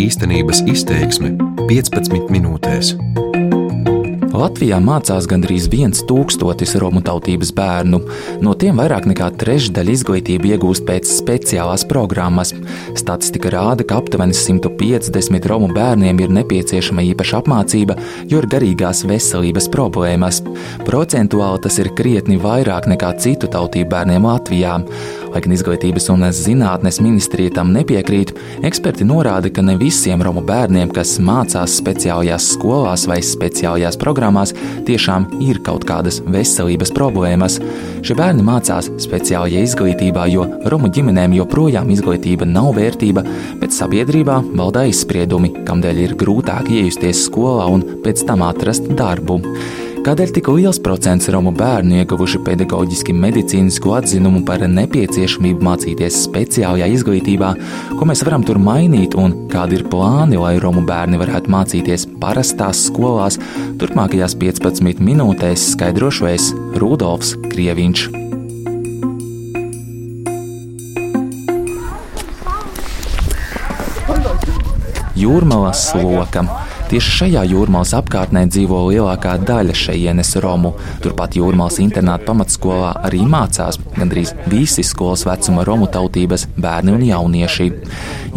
Īstenības izteiksme 15 minūtēs. Latvijā mācās gandrīz viens tūkstotis romu tautības bērnu. No tiem vairāk nekā trešdaļa izglītību iegūst pēc speciālās programmas. Statistika rāda, ka aptuveni 150 romu bērniem ir nepieciešama īpaša apmācība, jo ir garīgās veselības problēmas. Procentuāli tas ir krietni vairāk nekā citu tautību bērniem Latvijā. Lai gan Izglītības un zinātnes ministrija tam nepiekrīt, eksperti norāda, ka ne visiem romu bērniem, kas mācās speciālajās skolās vai speciālajās programmās, tiešām ir kaut kādas veselības problēmas. Šie bērni mācās speciālajā izglītībā, jo romu ģimenēm joprojām izglītība nav vērtība, bet sabiedrībā valda aizspriedumi, kamdēļ ir grūtāk iejusties skolā un pēc tam atrast darbu. Kādēļ tik liels procents romu bērnu ieguvuši pedagoģiski medicīnisku atzinumu par nepieciešamību mācīties speciālajā izglītībā, ko mēs varam tur mainīt un kādi ir plāni, lai romu bērni varētu mācīties parastās skolās, turpmākajās 15 minūtēs skaidrošu es Rudolfs Krieviņš. Jūrmalas slokam. Tieši šajā jūrmālas apkārtnē dzīvo lielākā daļa šejienes romu. Turpat jūrmālas internāta pamatskolā arī mācās gandrīz visi skolas vecuma romu tautības bērni un jaunieši.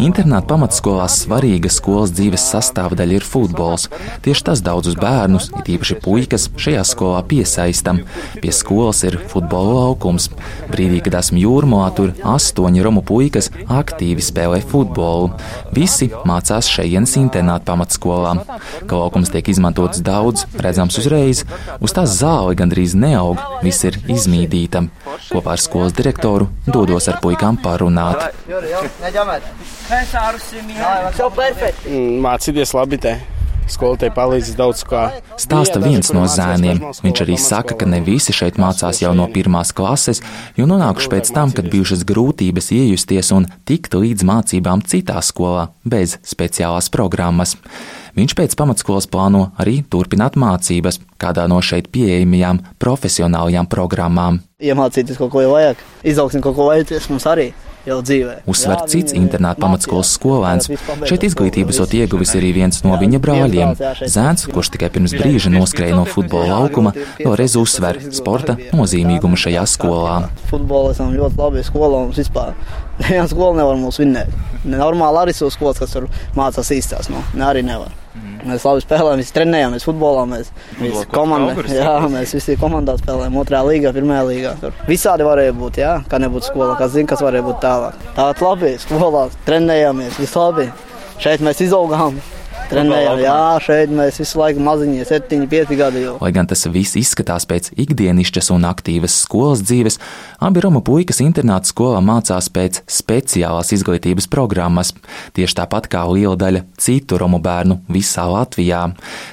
Internāta pamatskolā svarīga skolas dzīves sastāvdaļa ir futbols. Tieši tas daudzus bērnus, it īpaši puikas, šajā skolā piesaistam. Pie skolas ir futbola laukums. Brīdī, kad esmu jūrmālā, tur astoņi romu puikas aktīvi spēlē futbolu. Visi mācās šejienes internāta pamatskolā. Ka laukums tiek izmantots daudz, redzams uzreiz, uz tās zāle gandrīz neaug, viss ir izmīdīta. Kopā ar skolas direktoru dodos ar puikām parunāt. Mācīties labi te. Skolotāji palīdz daudz kā. Stāsta viens no zēniem. Viņš arī saka, ka ne visi šeit mācās jau no pirmās klases, jo nonākuši pēc tam, kad bijušas grūtības iejusties un tikt līdz mācībām citā skolā bez speciālās programmas. Viņš pēc pamatskolas plāno arī turpināt mācības kādā no šeit pieejamajām profesionālajām programmām. Iemācīties kaut ko vajag, izaugsim kaut ko vajadzēs mums arī jau dzīvē. Uzsver cits internāta pamatskolas skolēns. Šeit izglītības ot ieguvis arī viens no viņa brāļiem. Zēns, kurš tikai pirms brīža noskrēja no futbola laukuma, vēlreiz uzsver sporta nozīmīgumu šajā skolā. Futbolā esam ļoti labi skolā mums vispār. Neviena skola nevar mūs vinnēt. Normāli arī ir skolas, kas tur mācās īstās. No. Ne, arī nevar. Mēs labi spēlējām, mēs trenējāmies futbolā. Mēs visi komanda, jā, mēs visi komandā spēlējām, otrajā līgā, pirmajā līgā. Tur visādi varēja būt, jā, kā nebūtu skola, kas zina, kas varēja būt tālāk. Tāpat labi, skolā trenējāmies, viss labi. Šeit mēs izaugām. Trenējām, jā, šeit mēs visu laiku maziņi, 7, 5 gadi jau. Lai gan tas viss izskatās pēc ikdienišķas un aktīvas skolas dzīves, abi Roma puikas internāta skolā mācās pēc speciālās izglītības programmas, tieši tāpat kā liela daļa citu Romu bērnu visā Latvijā.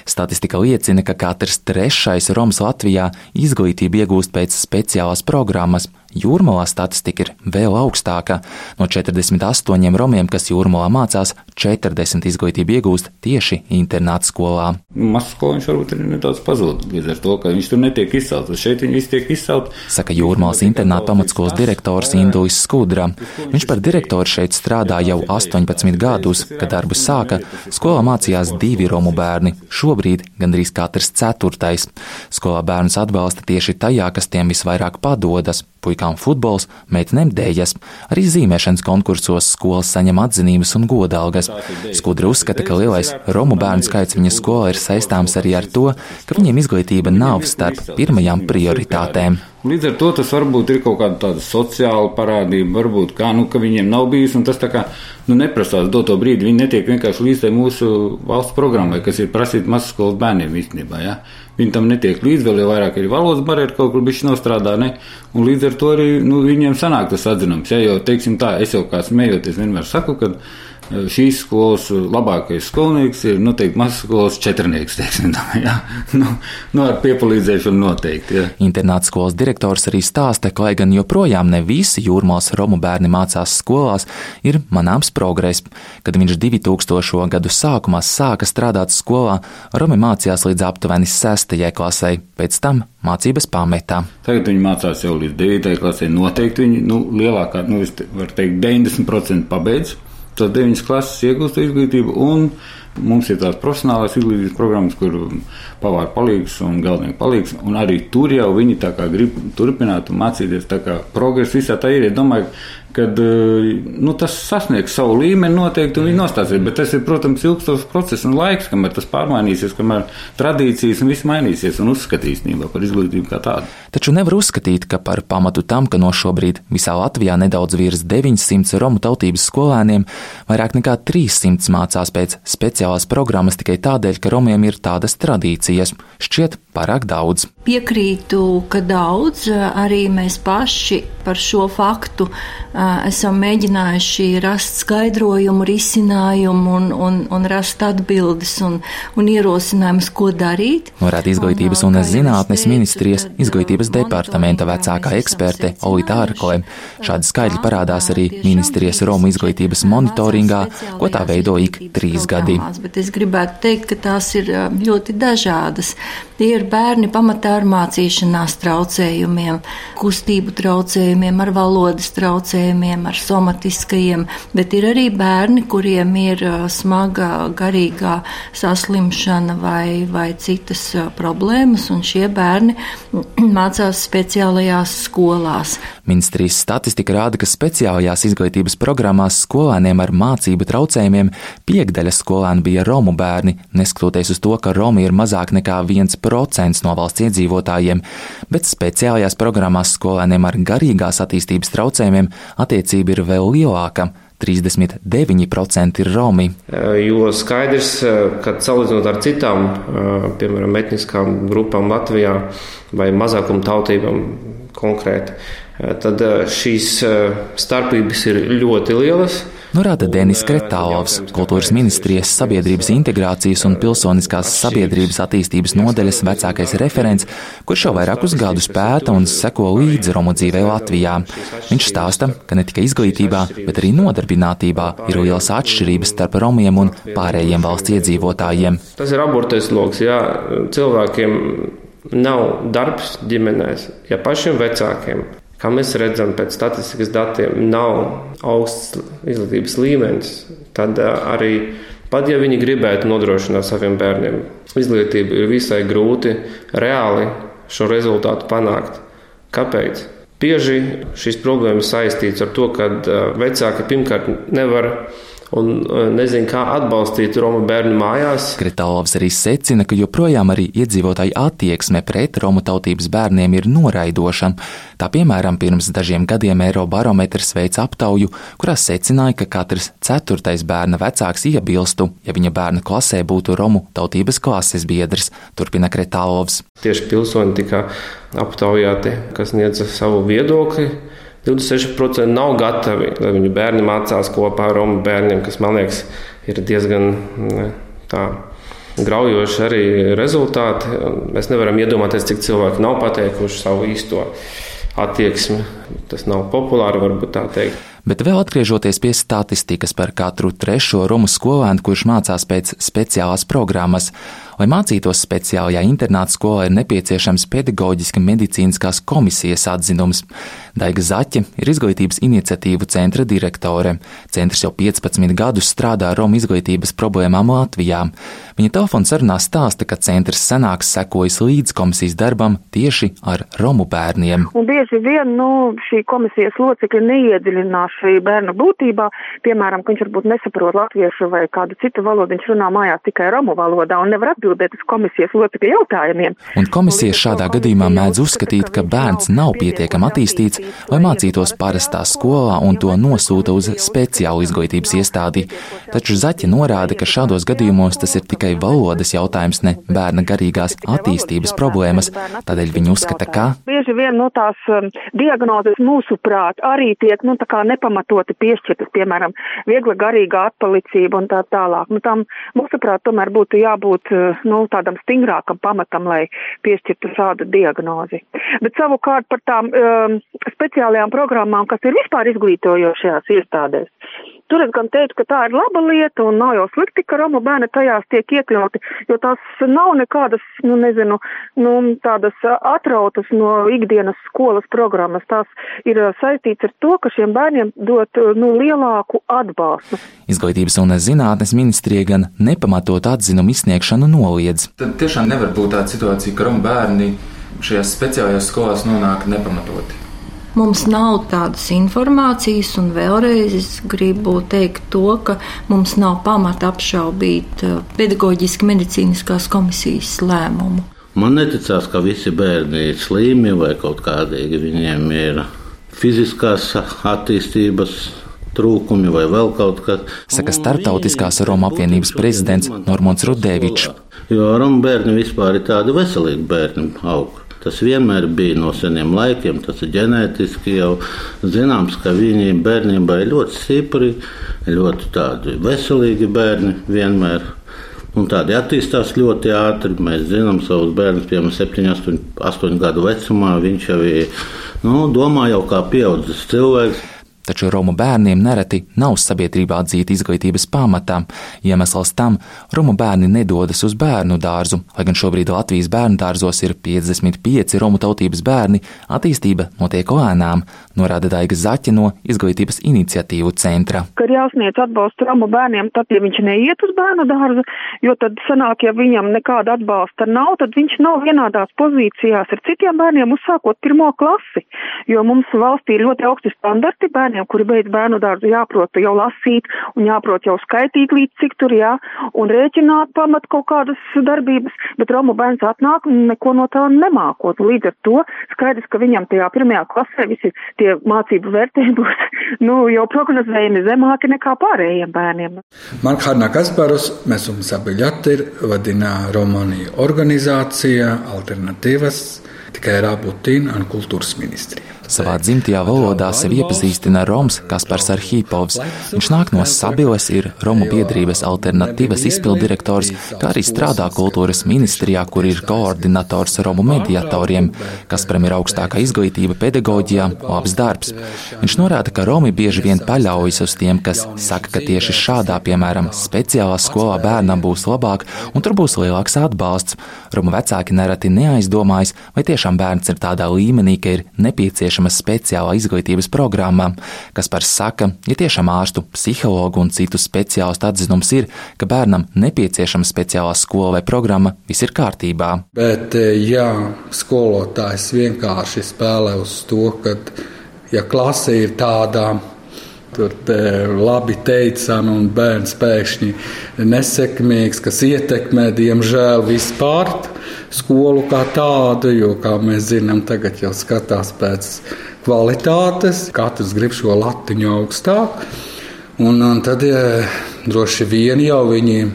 Statistika liecina, ka katrs trešais Roms Latvijā izglītību iegūst pēc speciālās programmas. Jūrmalā statistika ir vēl augstāka. No 48 romiem, kas jūrmalā mācās, 40 izglītību iegūst tieši internāta skolā. Mazs skoliņš varbūt ir nedaudz pazudis līdz ar to, ka viņš tur netiek izcelts. Šeit viņi visi tiek izcelti. Saka Jūrmālas internāta pamatskolas direktors Indulis Skudra. Viņš par direktoru šeit strādā jau 18 gadus, kad darbu sāka. Skolā mācījās divi romu bērni, šobrīd gandrīz katrs ceturtais. Skolā bērnus atbalsta tieši tajā, kas tiem visvairāk padodas puikām futbols, meitenēm dēļas. Arī zīmēšanas konkursos skolas saņem atzinības un godalgas. Skudra uzskata, ka lielais romu bērnu skaits viņa skolā ir saistāms arī ar to, ka viņiem izglītība nav starp pirmajām prioritātēm. Līdz ar to tas varbūt ir kaut kāda tāda sociāla parādība, varbūt kā, nu, ka viņiem nav bijis, un tas tā kā, nu, neprasās. Doto brīdi, viņi netiek vienkārši līdz tai mūsu valsts programmai, kas ir prasīt mazskolas bērniem īstenībā, ja. Viņi tam netiek līdz, vēl jau vairāk ir valodas barjera, kaut kur bišķi nostrādā, ne, un līdz ar to arī, nu, viņiem sanāk tas atzinums, ja, jo, teiksim tā, es jau kā smējoties vienmēr saku, ka šīs skolas labākais skolnieks ir noteikti nu, mazs skolas četrnieks. Teiksim, tā, ja? nu, nu, ar piepalīdzēšanu noteikti. Ja. Internāta skolas direktors arī stāsta, ka, lai gan joprojām ne visi jūrmālas romu bērni mācās skolās, ir manāms progress. Kad viņš 2000. gadu sākumā sāka strādāt skolā, Romi mācījās līdz aptuveni 6. klasē, pēc tam mācības pametā. Tagad viņi mācās jau līdz 9. klasē. Noteikti viņi nu, lielākā, nu, var teikt, 90% pabeidz. Tas deviņas klases iegūst izglītību, un mums ir tās profesionālās izglītības programmas, kur pavāra palīgs un galvenie palīgs, un arī tur jau viņi grib turpināt un mācīties, progress visā tā ir. Es domāju, kad nu, tas sasniegs savu līmeni noteikti un viņi nostāsies, bet tas ir, protams, ilgstošs process un laiks, kamēr tas pārmainīsies, kamēr tradīcijas un viss mainīsies un uzskatīs par izglītību kā tādu. Taču nevar uzskatīt, ka par pamatu tam, ka no šobrīd visā Latvijā nedaudz virs 900 romu tautības skolēniem vairāk nekā 300 mācās pēc speciālās programmas tikai tādēļ, ka romiem ir tādas tradīcijas. Šķiet pārāk daudz. Piekrītu, ka daudz arī mēs paši par šo faktu esam mēģinājuši rast skaidrojumu, risinājumu un, un, un rast atbildes un, un ierosinājumus, ko darīt. Norāda izglītības un, un zinātnes ministrijas izglītības departamenta vecākā eksperte Olita Ārkole. Šādi skaidri parādās arī ministrijas Romu izglītības monitoringā, ko tā veido ik trīs gadi. Bet es gribētu teikt, ka tās ir ļoti dažādas. Tie ir bērni pamatā ar mācīšanās traucējumiem, kustību traucējumiem, ar valodas traucējumiem, ar somatiskajiem, bet ir arī bērni, kuriem ir smaga garīgā saslimšana vai, vai citas problēmas, un šie bērni mācās speciālajās skolās. Ministrijas statistika rāda, ka speciālajās izglītības programmās skolēniem ar mācību traucējumiem piekdaļa skolēnu bija Romu bērni, neskatoties uz to, ka Romi ir mazāk nekā 1% no valsts iedzīvotājiem, bet speciālajās programmās skolēniem ar garīgās attīstības traucējumiem attiecība ir vēl lielāka. 39% ir Romi. Jo skaidrs, ka salīdzinot ar citām, piemēram, etniskām grupām Latvijā vai mazākuma tautībām konkrēti, tad šīs starpības ir ļoti lielas. Norāda Denis Kretālovs, kultūras ministrijas sabiedrības integrācijas un pilsoniskās sabiedrības attīstības nodeļas vecākais referents, kurš jau vairākus gadus pēta un seko līdzi Romu dzīvē Latvijā. Viņš stāsta, ka ne tikai izglītībā, bet arī nodarbinātībā ir lielas atšķirības starp romiem un pārējiem valsts iedzīvotājiem. Tas ir abortais lokus, jā, cilvēkiem nav darbs ģimenēs, ja pašiem vecākiem Kā mēs redzam, pēc statistikas datiem nav augsts izglītības līmenis, tad arī pat ja viņi gribētu nodrošināt saviem bērniem izglītību, ir visai grūti reāli šo rezultātu panākt. Kāpēc? Bieži šīs problēmas saistītas ar to, ka vecāki pirmkārt nevar un e, nezinu, kā atbalstīt Romu bērnu mājās. Kretālovs arī secina, ka joprojām arī iedzīvotāju attieksme pret Romu tautības bērniem ir noraidoša. Tā piemēram, pirms dažiem gadiem Eirobarometrs veica aptauju, kurā secināja, ka katrs ceturtais bērna vecāks iebilstu, ja viņa bērna klasē būtu Romu tautības klases biedrs, turpina Kretālovs. Tieši pilsoņi tika aptaujāti, kas sniedza savu viedokli 26% nav gatavi, lai viņu bērni mācās kopā ar Romu bērniem, kas man liekas ir diezgan tā. Graujoši arī rezultāti. Mēs nevaram iedomāties, cik cilvēki nav pateikuši savu īsto attieksmi. Tas nav populāri, varbūt tā teikt. Bet vēl atgriežoties pie statistikas par katru trešo Romu skolēnu, kurš mācās pēc speciālās programmas, Lai mācītos speciālajā internāta skolā, ir nepieciešams pedagoģiska medicīniskās komisijas atzinums. Daiga Zaķe ir izglītības iniciatīvu centra direktore. Centrs jau 15 gadus strādā Romu izglītības problēmām Latvijā. Viņa telefona sarunā stāsta, ka centrs senāks sekojas līdz komisijas darbam tieši ar Romu bērniem. Un bieži vien nu, šī komisijas locekļi neiedziļinās šī bērna būtībā, piemēram, ka viņš varbūt nesaprot latviešu vai kādu citu valodu, viņš runā mājās tikai romu valodā un nevar atbildēt atbildēt uz komisijas locekļu jautājumiem. Un komisija šādā gadījumā mēdz uzskatīt, ka bērns nav pietiekami attīstīts, lai mācītos parastā skolā un to nosūta uz speciālu izglītības iestādi. Taču Zaķa norāda, ka šādos gadījumos tas ir tikai valodas jautājums, ne bērna garīgās attīstības problēmas. Tādēļ viņi uzskata, ka bieži vien no tās um, diagnozes mūsuprāt arī tiek nu, nepamatoti piešķirtas, piemēram, viegla garīga atpalicība un tā tālāk. Nu, tam mūsuprāt tomēr būtu jābūt uh, nu, tādam stingrākam pamatam, lai piešķirtu šādu diagnozi. Bet savukārt par tām um, speciālajām programmām, kas ir vispār izglītojošajās iestādēs, tur es gan teiktu, ka tā ir laba lieta un nav jau slikti, ka Roma bērni tajās tiek iekļauti, jo tās nav nekādas, nu nezinu, nu tādas atrautas no ikdienas skolas programmas. Tās ir saistīts ar to, ka šiem bērniem dot, nu, lielāku atbalstu. Izglītības un zinātnes ministrija gan nepamatot atzinumu izsniegšanu noliedz. Tad tiešām nevar būt tāda situācija, ka Roma bērni šajās speciālajās skolās nonāk nepamatoti. Mums nav tādas informācijas, un vēlreiz es gribu teikt to, ka mums nav pamata apšaubīt uh, pedagoģiski medicīniskās komisijas lēmumu. Man neticās, ka visi bērni ir slimi vai kaut kādīgi. Viņiem ir fiziskās attīstības trūkumi vai vēl kaut kas. Saka Startautiskās Roma apvienības prezidents Normons Rudēvičs. Jo Roma bērni vispār ir tādi veselīgi bērni aug. Tas vienmēr bija no seniem laikiem, tas ir ģenētiski jau zināms, ka viņi bērnībā ir ļoti stipri, ļoti tādi veselīgi bērni vienmēr. Un tādi attīstās ļoti ātri. Mēs zinām, savus bērnus, piemēram, 7, 8, 8 gadu vecumā. Viņš jau ir, nu, domā jau kā pieaudzis cilvēks taču Romu bērniem nereti nav sabiedrībā atzīta izglītības pamatā. Iemesls tam - Romu bērni nedodas uz bērnu dārzu, lai gan šobrīd Latvijas bērnu dārzos ir 55 Romu tautības bērni, attīstība notiek lēnām, norāda Daiga Zaķa no Izglītības iniciatīvu centra. Kad jāsniedz atbalstu Romu bērniem, tad, ja viņš neiet uz bērnu dārzu, jo tad sanāk, ja viņam nekāda atbalsta nav, tad viņš nav vienādās pozīcijās ar citiem bērniem uzsākot pirmo klasi, jo mums valstī ir ļoti augsti standarti bērni bērniem, kuri beidz bērnu dārzu, jāprot jau lasīt un jāprot jau skaitīt līdz cik tur jā, un rēķināt pamat kaut kādas darbības, bet Romu bērns atnāk un neko no tā nemākot. Līdz ar to skaidrs, ka viņam tajā pirmajā klasē visi tie mācību vērtējumi būs, nu, jau prognozējami zemāki nekā pārējiem bērniem. Man Harna Kasparus, mēs mums abi ļatir, vadina Romanija organizācija Alternatīvas tikai ir jābūt tīna un kultūras ministrijai. Savā dzimtajā valodā sevi iepazīstina Roms Kaspars Arhīpovs. Viņš nāk no Sabiles, ir Romu biedrības alternatīvas izpildirektors, kā arī strādā kultūras ministrijā, kur ir koordinators Romu mediatoriem. Kasparam ir augstākā izglītība pedagoģijā, labs darbs. Viņš norāda, ka Romi bieži vien paļaujas uz tiem, kas saka, ka tieši šādā, piemēram, speciālā skolā bērnam būs labāk un tur būs lielāks atbalsts. Romu vecāki nereti neaizdomājas, vai tiešām bērns ir tādā līmenī, ka ir nepieciešams nepieciešama speciālā izglītības programma, kas par saka, ja tiešām ārstu, psihologu un citu speciālistu atzinums ir, ka bērnam nepieciešama speciālā skola vai programma, viss ir kārtībā. Bet, e, ja skolotājs vienkārši spēlē uz to, ka, ja klase ir tādā, Tur labi teicami, un bērns pēkšņi nesekmīgs, kas ietekmē, diemžēl, vispār skolu kā tādu, jo, kā mēs zinām, tagad jau skatās pēc kvalitātes, katrs grib šo latiņu augstāk. Un, un tad ja, droši vien jau viņi ja,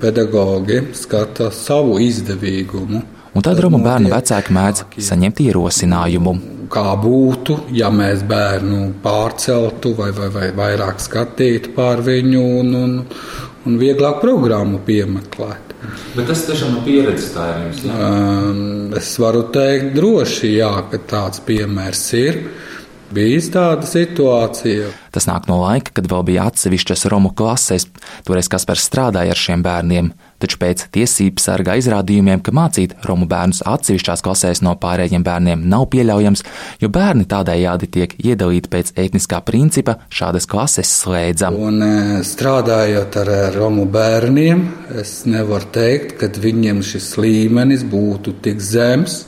pedagogi skata savu izdevīgumu. Un tad Roma bērnu vecāki mēdz saņemt ierosinājumu. Kā būtu, ja mēs bērnu pārceltu vai, vai, vai vairāk skatītu pār viņu un, un, un vieglāk programmu piemeklēt. Bet tas tiešām ir pieredze tā ir jums. Jā? Es varu teikt droši, jā, ka tāds piemērs ir bijis tāda situācija. Tas nāk no laika, kad vēl bija atsevišķas Romu klases. Toreiz Kaspars strādāja ar šiem bērniem, taču pēc tiesību sarga izrādījumiem, ka mācīt Romu bērnus atsevišķās klasēs no pārējiem bērniem nav pieļaujams, jo bērni tādējādi tiek iedalīti pēc etniskā principa, šādas klases slēdza. Un, e, strādājot ar Romu bērniem, es nevaru teikt, ka viņiem šis līmenis būtu tik zems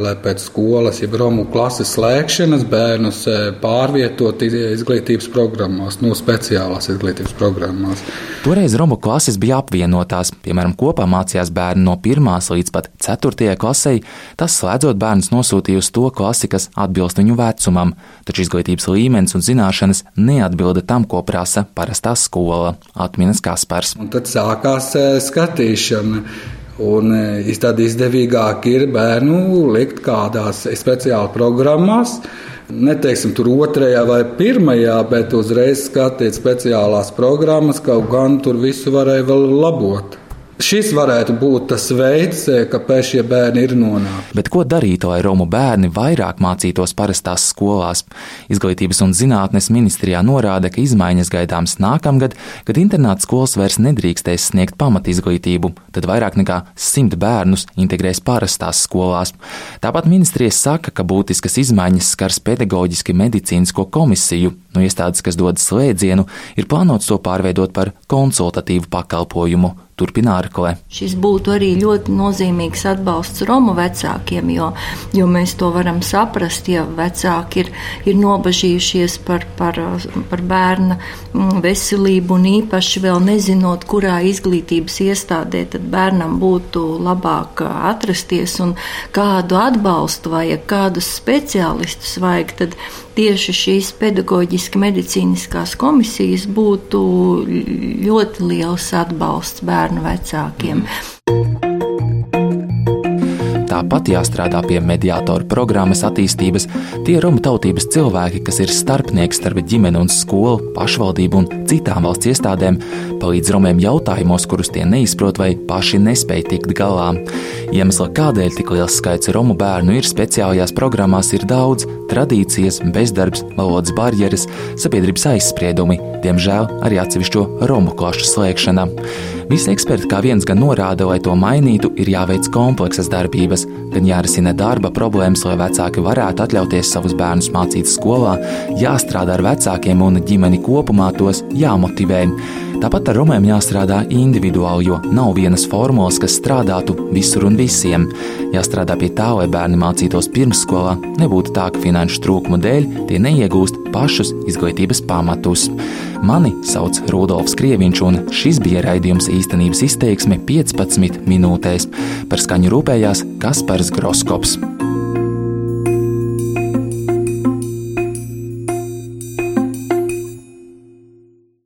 lai pēc skolas, jeb Romu klases slēgšanas bērnus e, pārvietot izglītības programmās, no speciālās izglītības programmās. Toreiz Romu klases bija apvienotās, piemēram, kopā mācījās bērni no 1 līdz pat 4 klasei, tas slēdzot bērnus nosūtīja uz to klasi, kas atbilst viņu vecumam, taču izglītības līmenis un zināšanas neatbilda tam, ko prasa parastā skola, atminas Kaspars. Un tad sākās e, skatīšana Un e, tad izdevīgāk ir bērnu likt kādās speciālās programmās. Neteiksim, tur otrajā vai pirmajā, bet uzreiz skatīt speciālās programmas, kaut gan tur visu varēja vēl labot. Šis varētu būt tas veids, eh, kāpēc šie bērni ir nonākuši. Bet ko darīt, lai Romu bērni vairāk mācītos parastās skolās? Izglītības un zinātnes ministrijā norāda, ka izmaiņas gaidāmas nākamgad, kad internāta skolas vairs nedrīkstēs sniegt pamatizglītību, tad vairāk nekā simt bērnus integrēs parastās skolās. Tāpat ministrija saka, ka būtiskas izmaiņas skars pedagoģiski medicīnisko komisiju. No iestādes, kas dod slēdzienu, ir plānots to pārveidot par konsultatīvu pakalpojumu. Turpina Arkle. Šis būtu arī ļoti nozīmīgs atbalsts Romu vecākiem, jo, jo mēs to varam saprast, ja vecāki ir, ir nobažījušies par, par, par bērna mm, veselību un īpaši vēl nezinot, kurā izglītības iestādē tad bērnam būtu labāk atrasties un kādu atbalstu vajag, kādus speciālistus vajag, tad tieši šīs pedagoģiski medicīniskās komisijas būtu ļoti liels atbalsts bērnu vecākiem. Tāpat jāstrādā pie mediātoru programmas attīstības. Tie Romu tautības cilvēki, kas ir starpnieki starp ģimeni un skolu, pašvaldību un citām valsts iestādēm, palīdz Romiem jautājumos, kurus tie neizprot vai paši nespēj tikt galā. Iemesli, kādēļ tik liels skaits Romu bērnu ir speciālajās programmās, ir daudz - tradīcijas, bezdarbs, valodas barjeras, sabiedrības aizspriedumi, diemžēl arī atsevišķo Romu klašu slēgšana. Visi eksperti kā viens gan norāda, lai to mainītu, ir jāveic kompleksas darbības, gan jārisina darba problēmas, lai vecāki varētu atļauties savus bērnus mācīt skolā, jāstrādā ar vecākiem un ģimeni kopumā tos jāmotivē. Tāpat ar romiem jāstrādā individuāli, jo nav vienas formulas, kas strādātu visur un visiem. Jāstrādā pie tā, lai bērni mācītos pirmsskolā, nebūtu tā, ka finanšu trūkuma dēļ tie neiegūst pašus izglītības pamatus. Mani sauc Rudolfs Krieviņš, un šis bija raidījums īstenības izteiksme 15 minūtēs. Par skaņu rūpējās Kaspars horoskopus.